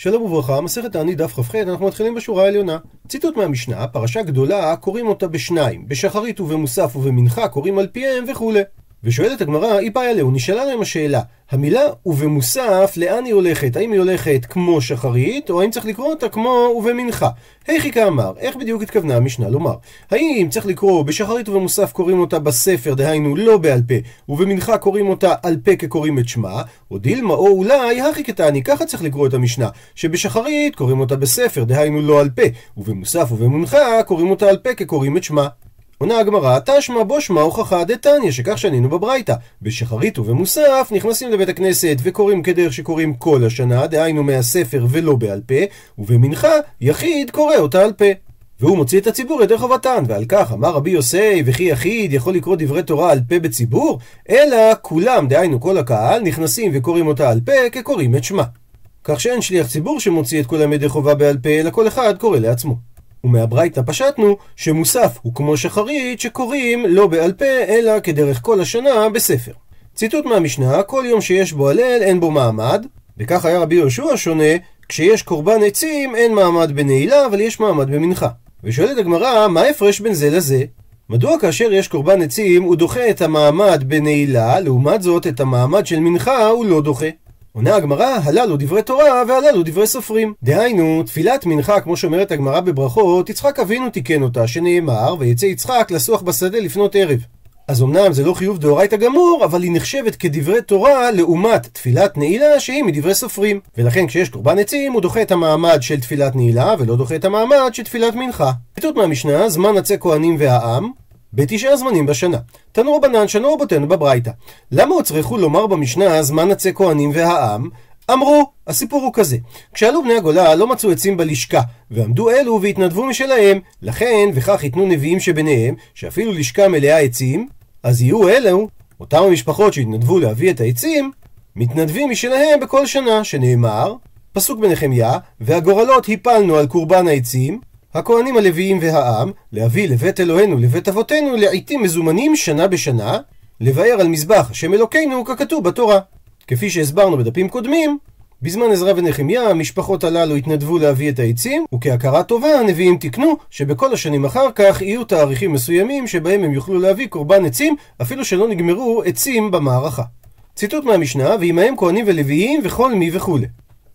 שלום וברכה, מסכת תענית דף כ"ח, אנחנו מתחילים בשורה העליונה. ציטוט מהמשנה, פרשה גדולה קוראים אותה בשניים, בשחרית ובמוסף ובמנחה קוראים על פיהם וכולי. ושואלת הגמרא, היא באה אליה, נשאלה להם השאלה, המילה ובמוסף, לאן היא הולכת? האם היא הולכת כמו שחרית, או האם צריך לקרוא אותה כמו ובמנחה? היכי כאמר, איך בדיוק התכוונה המשנה לומר? האם צריך לקרוא בשחרית ובמוסף קוראים אותה בספר, דהיינו לא בעל פה, ובמנחה קוראים אותה על פה כקוראים את שמה, או דילמה או אולי הכי קטני, ככה צריך לקרוא את המשנה, שבשחרית קוראים אותה בספר, דהיינו לא על פה, ובמוסף ובמנחה קוראים אותה על פה כקוראים את שמה. עונה הגמרא, תשמע בו שמע הוכחה דתניא, שכך שנינו בברייתא. בשחרית ובמוסף נכנסים לבית הכנסת וקוראים כדרך שקוראים כל השנה, דהיינו מהספר ולא בעל פה, ובמנחה יחיד קורא אותה על פה. והוא מוציא את הציבור ידי חובתן, ועל כך אמר רבי יוסי, וכי יחיד יכול לקרוא דברי תורה על פה בציבור, אלא כולם, דהיינו כל הקהל, נכנסים וקוראים אותה על פה כקוראים את שמה. כך שאין שליח ציבור שמוציא את כולם ידי חובה בעל פה, אלא כל אחד קורא לעצמו. ומהברייתא פשטנו שמוסף הוא כמו שחרית שקוראים לא בעל פה אלא כדרך כל השנה בספר. ציטוט מהמשנה, כל יום שיש בו הלל אין בו מעמד, וכך היה רבי יהושע שונה, כשיש קורבן עצים אין מעמד בנעילה אבל יש מעמד במנחה. ושואלת הגמרא, מה ההפרש בין זה לזה? מדוע כאשר יש קורבן עצים הוא דוחה את המעמד בנעילה, לעומת זאת את המעמד של מנחה הוא לא דוחה? עונה הגמרא, הללו דברי תורה והללו דברי סופרים. דהיינו, תפילת מנחה, כמו שאומרת הגמרא בברכות, יצחק אבינו תיקן אותה, שנאמר, ויצא יצחק לסוח בשדה לפנות ערב. אז אמנם זה לא חיוב דאורייתא גמור, אבל היא נחשבת כדברי תורה לעומת תפילת נעילה שהיא מדברי סופרים. ולכן כשיש קורבן עצים הוא דוחה את המעמד של תפילת נעילה ולא דוחה את המעמד של תפילת מנחה. ציטוט מהמשנה, זמן עצי כהנים והעם, בתשעה זמנים בשנה. תנו רבנן שנו רבותינו בברייתא. למה הוצרכו לומר במשנה זמן עצי כהנים והעם? אמרו, הסיפור הוא כזה, כשעלו בני הגולה לא מצאו עצים בלשכה, ועמדו אלו והתנדבו משלהם, לכן וכך ייתנו נביאים שביניהם, שאפילו לשכה מלאה עצים, אז יהיו אלו, אותם המשפחות שהתנדבו להביא את העצים, מתנדבים משלהם בכל שנה, שנאמר, פסוק בנחמיה, והגורלות הפלנו על קורבן העצים, הכהנים הלוויים והעם, להביא לבית אלוהינו, לבית אבותינו, לעיתים מזומנים שנה בשנה, לבאר על מזבח השם אלוקינו ככתוב בתורה. כפי שהסברנו בדפים קודמים, בזמן עזרא ונחמיה המשפחות הללו התנדבו להביא את העצים, וכהכרה טובה הנביאים תיקנו שבכל השנים אחר כך יהיו תאריכים מסוימים שבהם הם יוכלו להביא קורבן עצים, אפילו שלא נגמרו עצים במערכה. ציטוט מהמשנה, ועמהם כהנים ולוויים וכל מי וכולי.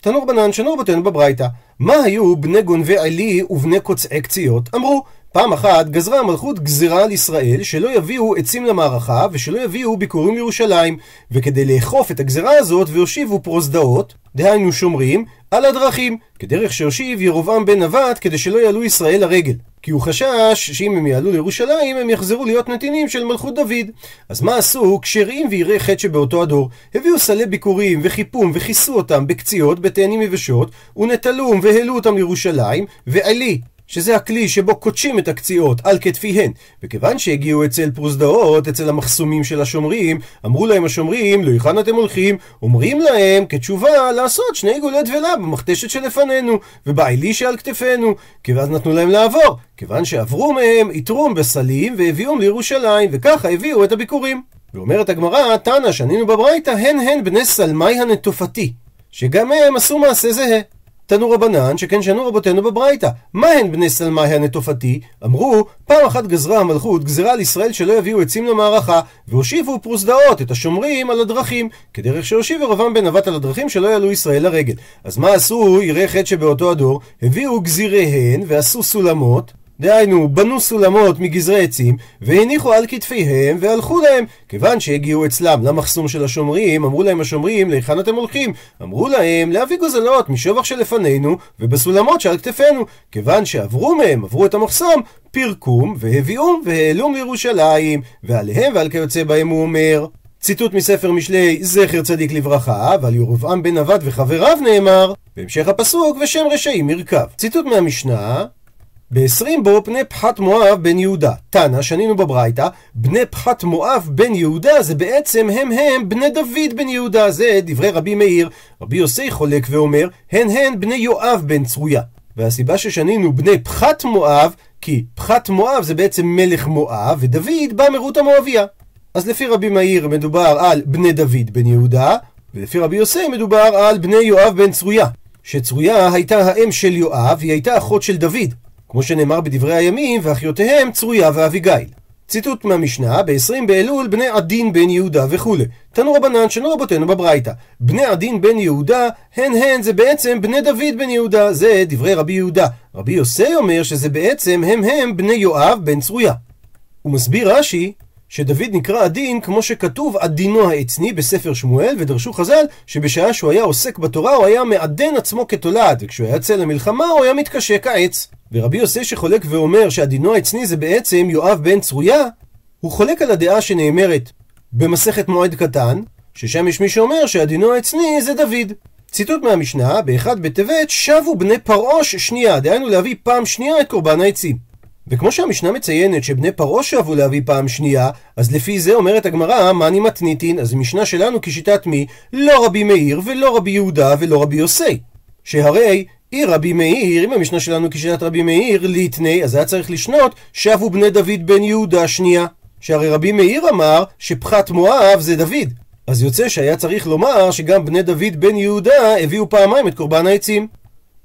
תנור בנן שנור בתנו בברייתא. מה היו בני גונבי עלי ובני קוצעי קציעות? אמרו, פעם אחת גזרה המלכות גזירה על ישראל שלא יביאו עצים למערכה ושלא יביאו ביקורים לירושלים וכדי לאכוף את הגזירה הזאת והושיבו פרוזדאות, דהיינו שומרים, על הדרכים, כדרך שהושיב ירובעם בן נבט כדי שלא יעלו ישראל לרגל. כי הוא חשש שאם הם יעלו לירושלים הם יחזרו להיות נתינים של מלכות דוד. אז מה עשו כשרים ויראי חטא שבאותו הדור? הביאו סלי ביקורים וחיפום וכיסו אותם בקציעות, בתאנים יבשות, ונטלום והעלו אותם לירושלים, ועלי שזה הכלי שבו קודשים את הקציעות על כתפיהן. וכיוון שהגיעו אצל פרוזדאות, אצל המחסומים של השומרים, אמרו להם השומרים, להיכן אתם הולכים? אומרים להם, כתשובה, לעשות שני עיגולי דבלה במכתשת שלפנינו, ובעילי שעל כתפינו. כי ואז נתנו להם לעבור. כיוון שעברו מהם, איתרום בסלים והביאום לירושלים, וככה הביאו את הביקורים. ואומרת הגמרא, תנא, שנינו בברייתא, הן הן בני סלמי הנטופתי, שגם הם עשו מעשה זהה. תנו רבנן, שכן שנו רבותינו בברייתא. מה הן בני סלמי הנטופתי? אמרו, פעם אחת גזרה המלכות גזרה על ישראל שלא יביאו עצים למערכה, והושיבו פרוסדאות, את השומרים, על הדרכים, כדרך שהושיב ירבעם בן נבט על הדרכים שלא יעלו ישראל לרגל. אז מה עשו יראי חטא שבאותו הדור? הביאו גזיריהן ועשו סולמות, דהיינו, בנו סולמות מגזרי עצים, והניחו על כתפיהם והלכו להם. כיוון שהגיעו אצלם למחסום של השומרים, אמרו להם השומרים, להיכן אתם הולכים? אמרו להם, להביא גוזלות משובח שלפנינו, ובסולמות שעל כתפינו. כיוון שעברו מהם, עברו את המחסום, פירקום, והביאום, והעלום לירושלים. ועליהם ועל כיוצא בהם הוא אומר. ציטוט מספר משלי זכר צדיק לברכה, ועל ירבעם בן נבט וחבריו נאמר, בהמשך הפסוק, ושם רשעים ירכב. ציטוט מהמשנה, ב-20 בו פני פחת מואב בן יהודה. תנא, שנינו בברייתא, בני פחת מואב בן יהודה זה בעצם הם הם בני דוד בן יהודה. זה דברי רבי מאיר. רבי יוסי חולק ואומר, הן הן בני יואב בן צרויה. והסיבה ששנינו בני פחת מואב, כי פחת מואב זה בעצם מלך מואב, ודוד בא מרות המואביה. אז לפי רבי מאיר מדובר על בני דוד בן יהודה, ולפי רבי יוסי מדובר על בני יואב בן צרויה. שצרויה הייתה האם של יואב, והיא הייתה אחות של דוד, כמו שנאמר בדברי הימים, ואחיותיהם צרויה ואביגיל. ציטוט מהמשנה, ב-20 באלול בני עדין בן יהודה וכולי. תנו רבנן שנו רבותינו בברייתא. בני עדין בן יהודה, הן הן זה בעצם בני דוד בן יהודה. זה דברי רבי יהודה. רבי יוסי אומר שזה בעצם הם הם בני יואב בן צרויה. הוא מסביר רש"י שדוד נקרא עדין כמו שכתוב עדינו העצני בספר שמואל, ודרשו חז"ל שבשעה שהוא היה עוסק בתורה הוא היה מעדן עצמו כתולעת, וכשהוא היה יוצא למלחמה הוא היה מתקשה כעץ. ורבי יוסי שחולק ואומר שעדינו העצני זה בעצם יואב בן צרויה, הוא חולק על הדעה שנאמרת במסכת מועד קטן, ששם יש מי שאומר שעדינו העצני זה דוד. ציטוט מהמשנה, באחד בטבת שבו בני פרעוש שנייה, דהיינו להביא פעם שנייה את קורבן העצים. וכמו שהמשנה מציינת שבני פרעה שבו להביא פעם שנייה, אז לפי זה אומרת הגמרא, מאני מתניתין, אז המשנה שלנו כשיטת מי? לא רבי מאיר, ולא רבי יהודה, ולא רבי יוסי. שהרי אי רבי מאיר, אם המשנה שלנו כשיטת רבי מאיר, ליטני, אז היה צריך לשנות, שבו בני דוד בן יהודה שנייה. שהרי רבי מאיר אמר שפחת מואב זה דוד. אז יוצא שהיה צריך לומר שגם בני דוד בן יהודה הביאו פעמיים את קורבן העצים.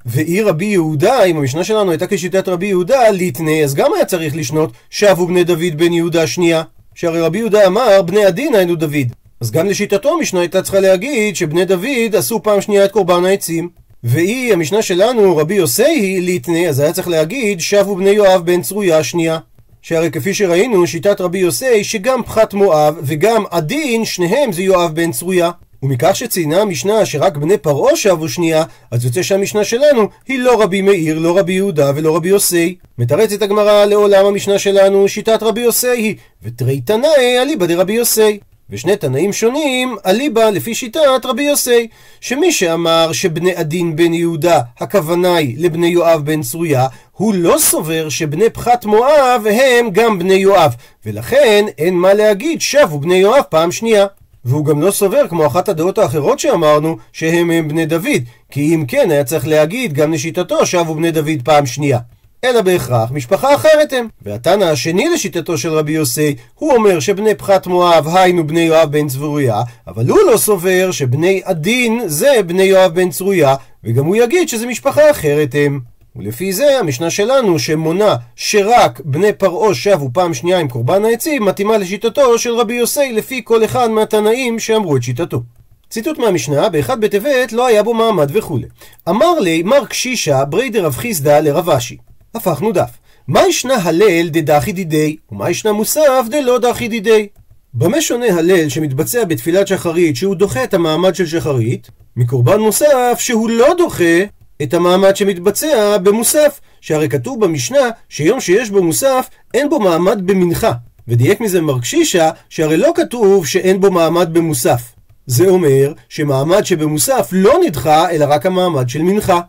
ואי רבי יהודה, אם המשנה שלנו הייתה כשיטת רבי יהודה, ליטני, אז גם היה צריך לשנות שבו בני דוד בן יהודה שנייה. שהרי רבי יהודה אמר, בני הדין היינו דוד. אז גם לשיטתו המשנה הייתה צריכה להגיד שבני דוד עשו פעם שנייה את קורבן העצים. ואי המשנה שלנו, רבי יוסי ליטני, אז היה צריך להגיד שבו בני יואב בן צרויה שנייה. שהרי כפי שראינו, שיטת רבי יוסי, שגם פחת מואב וגם עדין, שניהם זה יואב בן צרויה. ומכך שציינה המשנה שרק בני פרעה שבו שנייה, אז יוצא שהמשנה שלנו היא לא רבי מאיר, לא רבי יהודה ולא רבי יוסי. מתרצת הגמרא לעולם המשנה שלנו שיטת רבי יוסי היא, ותרי תנאי אליבא דרבי יוסי. ושני תנאים שונים אליבא לפי שיטת רבי יוסי, שמי שאמר שבני עדין בן יהודה הכוונה היא לבני יואב בן צרויה, הוא לא סובר שבני פחת מואב הם גם בני יואב, ולכן אין מה להגיד שבו בני יואב פעם שנייה. והוא גם לא סובר כמו אחת הדעות האחרות שאמרנו שהם הם בני דוד. כי אם כן היה צריך להגיד גם לשיטתו שבו בני דוד פעם שנייה אלא בהכרח משפחה אחרת הם. והתנא השני לשיטתו של רבי יוסי, הוא אומר שבני פחת מואב היינו בני יואב בן צבוריה, אבל הוא לא סובר שבני עדין זה בני יואב בן צרויה, וגם הוא יגיד שזה משפחה אחרת הם. ולפי זה המשנה שלנו שמונה שרק בני פרעה שבו פעם שנייה עם קורבן העצים מתאימה לשיטתו של רבי יוסי לפי כל אחד מהתנאים שאמרו את שיטתו. ציטוט מהמשנה, באחד בטבת לא היה בו מעמד וכולי. אמר לי מר קשישה בריידר רב חיסדא לרב אשי. הפכנו דף. מה ישנה הלל דדחי דידי, ומה ישנה מוסף דלא דחי דידי? במה שונה הלל שמתבצע בתפילת שחרית שהוא דוחה את המעמד של שחרית, מקורבן מוסף שהוא לא דוחה את המעמד שמתבצע במוסף, שהרי כתוב במשנה שיום שיש בו מוסף אין בו מעמד במנחה. ודייק מזה מרקשישה שהרי לא כתוב שאין בו מעמד במוסף. זה אומר שמעמד שבמוסף לא נדחה אלא רק המעמד של מנחה.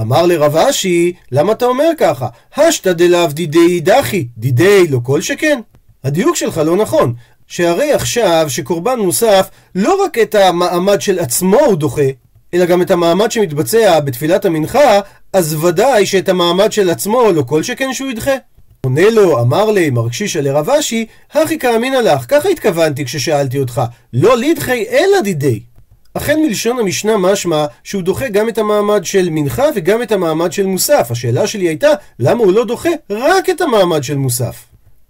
אמר לרב אשי, למה אתה אומר ככה? השתא דלאו דידי דחי, דידי לא כל שכן. הדיוק שלך לא נכון. שהרי עכשיו שקורבן מוסף לא רק את המעמד של עצמו הוא דוחה, אלא גם את המעמד שמתבצע בתפילת המנחה, אז ודאי שאת המעמד של עצמו לא כל שכן שהוא ידחה. עונה לו, אמר לי, מר קשישא לרב אשי, הכי כאמינא לך, ככה התכוונתי כששאלתי אותך, לא לידחי אלא דידי. אכן מלשון המשנה משמע שהוא דוחה גם את המעמד של מנחה וגם את המעמד של מוסף. השאלה שלי הייתה, למה הוא לא דוחה רק את המעמד של מוסף?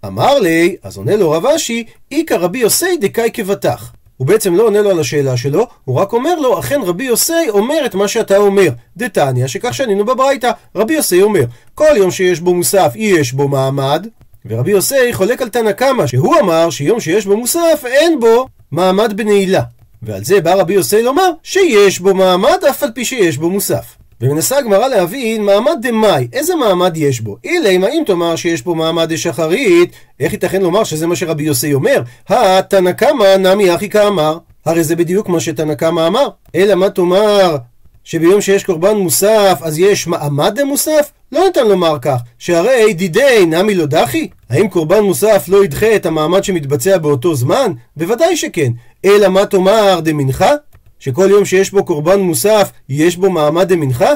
אמר לי, אז עונה לו רב אשי, איכא רבי יוסי דקאי כבטח. הוא בעצם לא עונה לו על השאלה שלו, הוא רק אומר לו, אכן רבי יוסי אומר את מה שאתה אומר. דתניא, שכך שנינו בברייתא. רבי יוסי אומר, כל יום שיש בו מוסף, יש בו מעמד, ורבי יוסי חולק על תנא קמא, שהוא אמר שיום שיש בו מוסף, אין בו מעמד בנעילה. ועל זה בא רבי יוסי לומר שיש בו מעמד אף על פי שיש בו מוסף. ומנסה הגמרא להבין מעמד דמאי, איזה מעמד יש בו? אילי, אם תאמר שיש פה מעמד דשחרית, איך ייתכן לומר שזה מה שרבי יוסי אומר? התנא קמא נמי אחי כאמר. הרי זה בדיוק מה שתנא קמא אמר. אלא מה תאמר שביום שיש קורבן מוסף אז יש מעמד דמוסף? לא ניתן לומר כך, שהרי דידי נמי לא דחי? האם קורבן מוסף לא ידחה את המעמד שמתבצע באותו זמן? בוודאי שכן. אלא מה תאמר דמנחה? שכל יום שיש בו קורבן מוסף, יש בו מעמד דמנחה?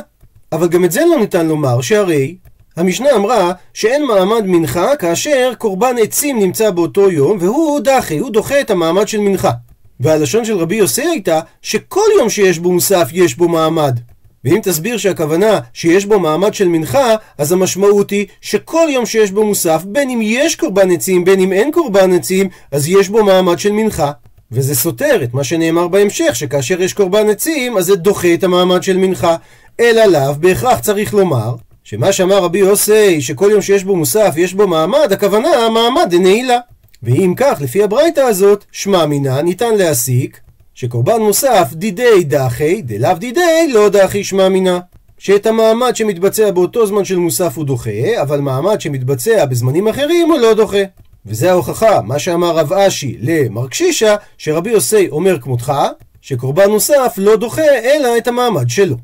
אבל גם את זה לא ניתן לומר, שהרי המשנה אמרה שאין מעמד מנחה כאשר קורבן עצים נמצא באותו יום והוא דחי, הוא דוחה את המעמד של מנחה. והלשון של רבי יוסי הייתה שכל יום שיש בו מוסף יש בו מעמד. ואם תסביר שהכוונה שיש בו מעמד של מנחה, אז המשמעות היא שכל יום שיש בו מוסף, בין אם יש קורבן עצים, בין אם אין קורבן עצים, אז יש בו מעמד של מנחה. וזה סותר את מה שנאמר בהמשך, שכאשר יש קורבן עצים, אז זה דוחה את המעמד של מנחה. אלא לאו, בהכרח צריך לומר, שמה שאמר רבי יוסי, שכל יום שיש בו מוסף יש בו מעמד, הכוונה מעמד דנעילה. ואם כך, לפי הברייתא הזאת, שמע מינה, ניתן להסיק שקורבן מוסף דידי דחי, דלאו דידי לא דחי שמע מינה. שאת המעמד שמתבצע באותו זמן של מוסף הוא דוחה, אבל מעמד שמתבצע בזמנים אחרים הוא לא דוחה. וזה ההוכחה, מה שאמר רב אשי למר קשישה, שרבי יוסי אומר כמותך, שקורבן נוסף לא דוחה אלא את המעמד שלו.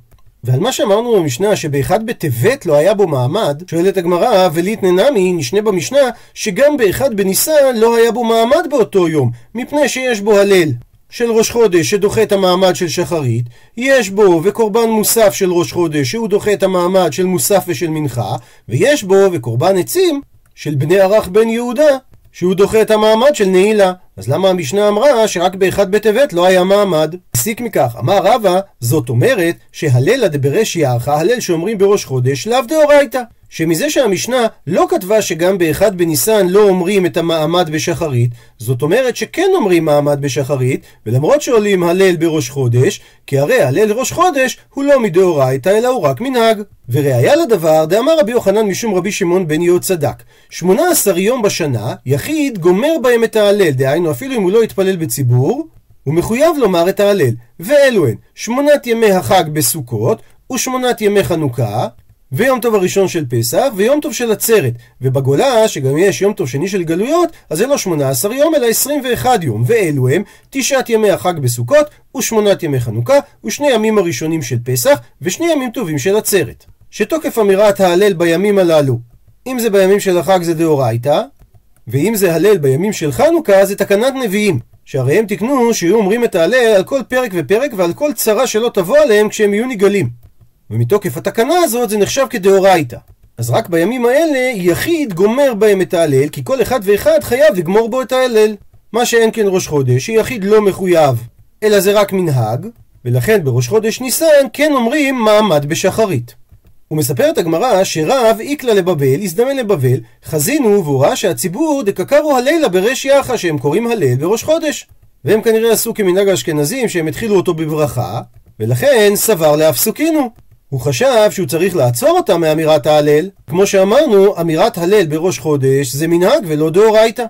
ועל מה שאמרנו במשנה שבאחד בטבת לא היה בו מעמד, שואלת הגמרא, וליתנא נמי, נשנה במשנה, שגם באחד בניסן לא היה בו מעמד באותו יום, מפני שיש בו הלל. של ראש חודש שדוחה את המעמד של שחרית, יש בו וקורבן מוסף של ראש חודש שהוא דוחה את המעמד של מוסף ושל מנחה, ויש בו וקורבן עצים של בני ערך בן יהודה שהוא דוחה את המעמד של נעילה. אז למה המשנה אמרה שרק באחד בטבת לא היה מעמד? הסיק מכך, אמר רבא, זאת אומרת שהללה דברש יערכה, הלל שאומרים בראש חודש, לאו דאורייתא. שמזה שהמשנה לא כתבה שגם באחד בניסן לא אומרים את המעמד בשחרית, זאת אומרת שכן אומרים מעמד בשחרית, ולמרות שעולים הלל בראש חודש, כי הרי הלל ראש חודש הוא לא מדאורייתא אלא הוא רק מנהג. וראיה לדבר, דאמר רבי יוחנן משום רבי שמעון בן יהוד צדק. 18 יום בשנה, יחיד גומר בהם את ההלל, דהיינו אפילו אם הוא לא יתפלל בציבור, הוא מחויב לומר את ההלל. ואלו הן, שמונת ימי החג בסוכות, ושמונת ימי חנוכה, ויום טוב הראשון של פסח, ויום טוב של עצרת. ובגולה, שגם יש יום טוב שני של גלויות, אז זה לא 18 יום, אלא 21 יום. ואלו הם תשעת ימי החג בסוכות, ושמונת ימי חנוכה, ושני ימים הראשונים של פסח, ושני ימים טובים של עצרת. שתוקף אמירת ההלל בימים הללו, אם זה בימים של החג זה דאורייתא, ואם זה הלל בימים של חנוכה זה תקנת נביאים. שהרי הם תקנו שיהיו אומרים את ההלל על כל פרק ופרק ועל כל צרה שלא תבוא עליהם כשהם יהיו נגלים. ומתוקף התקנה הזאת זה נחשב כדאורייתא. אז רק בימים האלה יחיד גומר בהם את ההלל, כי כל אחד ואחד חייב לגמור בו את ההלל. מה שאין כן ראש חודש, שיחיד לא מחויב, אלא זה רק מנהג, ולכן בראש חודש ניסן כן אומרים מעמד בשחרית. ומספרת הגמרא שרב איקלה לבבל, הזדמן לבבל, חזינו והוא ראה שהציבור דקקרו הלילה ברש יחא שהם קוראים הלל בראש חודש. והם כנראה עשו כמנהג האשכנזים שהם התחילו אותו בברכה, ולכן סבר להפסוקינו. הוא חשב שהוא צריך לעצור אותה מאמירת ההלל. כמו שאמרנו, אמירת הלל בראש חודש זה מנהג ולא דאורייתא.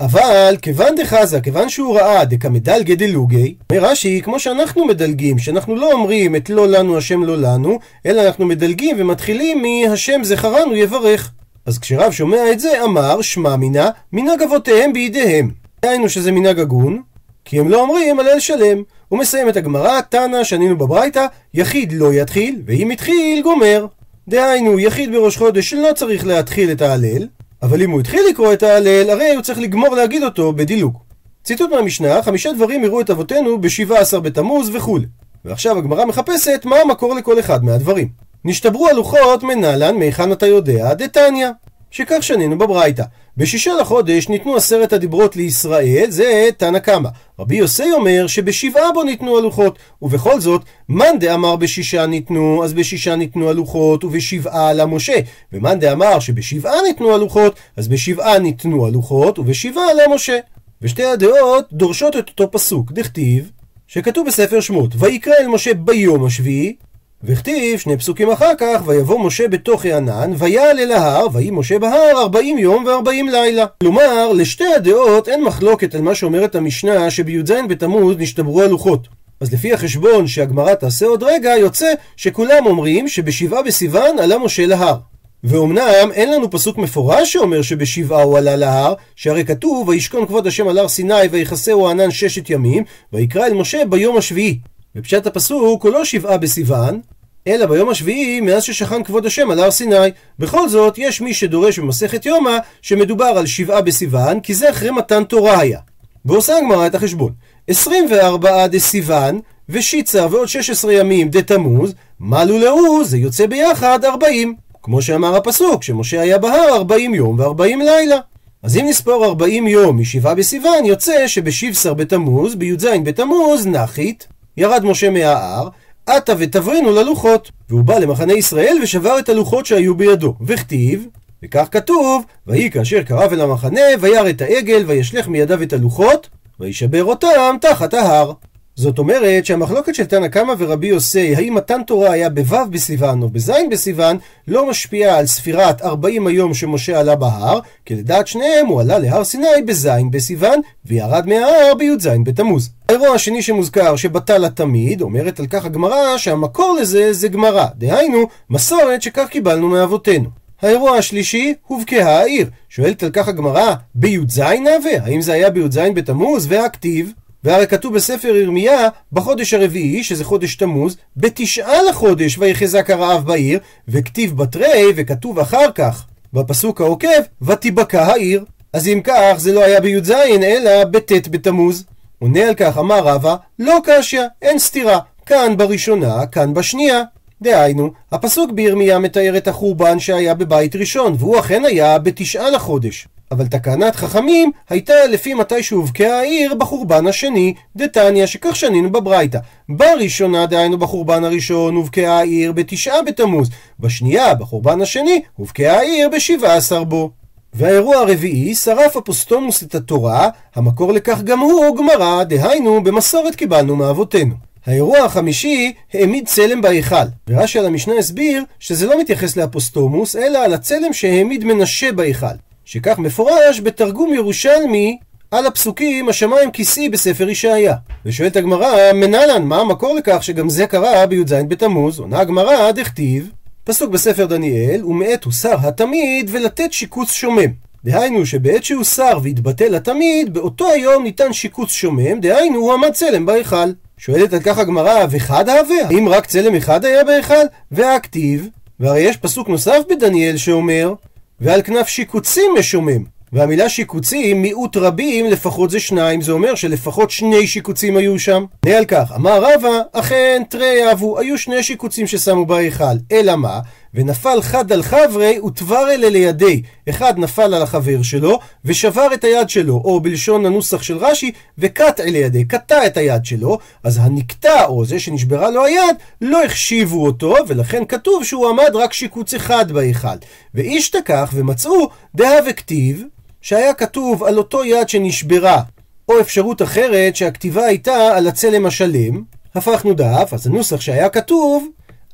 אבל כיוון דחזה, כיוון שהוא ראה דקמדלגה דלוגי, אומר רש"י, כמו שאנחנו מדלגים, שאנחנו לא אומרים את לא לנו השם לא לנו, אלא אנחנו מדלגים ומתחילים מהשם זכרנו יברך. אז כשרב שומע את זה, אמר, שמע מינה, מנהג אבותיהם בידיהם. דהיינו שזה מנהג הגון, כי הם לא אומרים הלל שלם. הוא מסיים את הגמרא, תנא שנינו בברייתא, יחיד לא יתחיל, ואם התחיל, גומר. דהיינו, יחיד בראש חודש לא צריך להתחיל את ההלל, אבל אם הוא התחיל לקרוא את ההלל, הרי הוא צריך לגמור להגיד אותו בדילוג. ציטוט מהמשנה, חמישה דברים יראו את אבותינו בשבעה עשר בתמוז וכו'. ועכשיו הגמרא מחפשת מה המקור לכל אחד מהדברים. נשתברו הלוחות מנהלן, מהיכן אתה יודע, דתניא. שכך שנינו בברייתא. בשישה לחודש ניתנו עשרת הדיברות לישראל, זה תנא קמא. רבי יוסי אומר שבשבעה בו ניתנו הלוחות, ובכל זאת, מאן דאמר בשישה ניתנו, אז בשישה ניתנו הלוחות, ובשבעה למשה. ומאן דאמר שבשבעה ניתנו הלוחות, אז בשבעה ניתנו הלוחות, ובשבעה למשה. ושתי הדעות דורשות את אותו פסוק, דכתיב, שכתוב בספר שמות, ויקרא אל משה ביום השביעי, וכתיב שני פסוקים אחר כך, ויבוא משה בתוך הענן, ויעל אל ההר, ויהי משה בהר ארבעים יום וארבעים לילה. כלומר, לשתי הדעות אין מחלוקת על מה שאומרת המשנה, שבי"ז בתמוז נשתברו הלוחות. אז לפי החשבון שהגמרא תעשה עוד רגע, יוצא שכולם אומרים שבשבעה בסיוון עלה משה להר. ואומנם אין לנו פסוק מפורש שאומר שבשבעה הוא עלה להר, שהרי כתוב וישכון כבוד השם על הר סיני ויכסהו הענן ששת ימים, ויקרא אל משה ביום השביעי. ופשט הפסוק הוא לא שבעה בסיוון, אלא ביום השביעי מאז ששכן כבוד השם על הר סיני. בכל זאת, יש מי שדורש במסכת יומא שמדובר על שבעה בסיוון, כי זה אחרי מתן תורה היה. ועושה הגמרא את החשבון. 24 דסיוון ושיצה ועוד 16 ימים דתמוז, מלו להו, זה יוצא ביחד 40. כמו שאמר הפסוק, שמשה היה בהר 40 יום ו-40 לילה. אז אם נספור 40 יום משבעה בסיוון, יוצא שבשבשר בתמוז, בי"ז בתמוז, נחית, ירד משה מההר, עתה ותברינו ללוחות. והוא בא למחנה ישראל ושבר את הלוחות שהיו בידו. וכתיב, וכך כתוב, ויהי כאשר קרב אל המחנה, וירא את העגל, וישלך מידיו את הלוחות, וישבר אותם תחת ההר. זאת אומרת שהמחלוקת של תנא קמא ורבי יוסי, האם מתן תורה היה בו' בסיוון או בז' בסיוון, לא משפיעה על ספירת 40 היום שמשה עלה בהר, כי לדעת שניהם הוא עלה להר סיני בז' בסיוון, וירד מההר בי"ז בתמוז. האירוע השני שמוזכר, שבטל התמיד, אומרת על כך הגמרא שהמקור לזה זה גמרא, דהיינו, מסורת שכך קיבלנו מאבותינו. האירוע השלישי, הובקעה העיר. שואלת על כך הגמרא, בי"ז נווה? האם זה היה בי"ז בתמוז? והכתיב? והרי כתוב בספר ירמיה, בחודש הרביעי, שזה חודש תמוז, בתשעה לחודש ויחזק הרעב בעיר, וכתיב בתרי, וכתוב אחר כך, בפסוק העוקב, ותיבקע העיר. אז אם כך, זה לא היה בי"ז, אלא בט' בתמוז. עונה על כך, אמר רבא, לא קשיא, אין סתירה. כאן בראשונה, כאן בשנייה. דהיינו, הפסוק בירמיה מתאר את החורבן שהיה בבית ראשון, והוא אכן היה בתשעה לחודש. אבל תקנת חכמים הייתה לפי מתי שהובקעה העיר בחורבן השני, דתניא, שכך שנינו בברייתא. בראשונה, דהיינו בחורבן הראשון, הובקעה העיר בתשעה בתמוז. בשנייה, בחורבן השני, הובקעה העיר בשבעה עשר בו. והאירוע הרביעי, שרף אפוסטומוס את התורה, המקור לכך גם הוא גמרא, דהיינו במסורת קיבלנו מאבותינו. האירוע החמישי העמיד צלם בהיכל. ורש"י על המשנה הסביר שזה לא מתייחס לאפוסטומוס, אלא על הצלם שהעמיד מנשה בהיכל. שכך מפורש בתרגום ירושלמי על הפסוקים השמיים כיסאי בספר ישעיה. ושואלת הגמרא, מנהלן, מה המקור לכך שגם זה קרה בי"ז בתמוז? עונה הגמרא, דכתיב, פסוק בספר דניאל, ומעת הוסר התמיד ולתת שיקוץ שומם. דהיינו שבעת שהוסר והתבטל התמיד, באותו היום ניתן שיקוץ שומם, דהיינו הוא עמד צלם בהיכל. שואלת על כך הגמרא, וחד הווה? האם רק צלם אחד היה בהיכל? והכתיב, והרי יש פסוק נוסף בדניאל שאומר, ועל כנף שיקוצים משומם. והמילה שיקוצים, מיעוט רבים, לפחות זה שניים, זה אומר שלפחות שני שיקוצים היו שם. נהיה על כך, אמר רבא, אכן תרי אבו, היו שני שיקוצים ששמו בהיכל. אלא מה? ונפל חד על חברי ותבר אלה לידי. אחד נפל על החבר שלו ושבר את היד שלו, או בלשון הנוסח של רש"י, וקט אל ידי, קטע את היד שלו, אז הנקטע, או זה שנשברה לו היד, לא החשיבו אותו, ולכן כתוב שהוא עמד רק שיקוץ אחד בהיכל. ואיש תקח ומצאו דהה וכתיב, שהיה כתוב על אותו יד שנשברה, או אפשרות אחרת שהכתיבה הייתה על הצלם השלם, הפכנו דף, אז הנוסח שהיה כתוב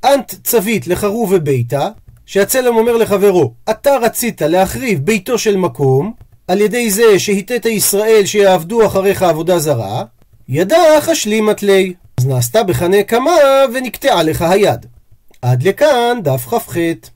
אנט צווית לחרוב וביתה, שהצלם אומר לחברו, אתה רצית להחריב ביתו של מקום, על ידי זה שהיטית ישראל שיעבדו אחריך עבודה זרה, ידע חשלימת לי. אז נעשתה בך נקמה ונקטעה לך היד. עד לכאן דף כ"ח.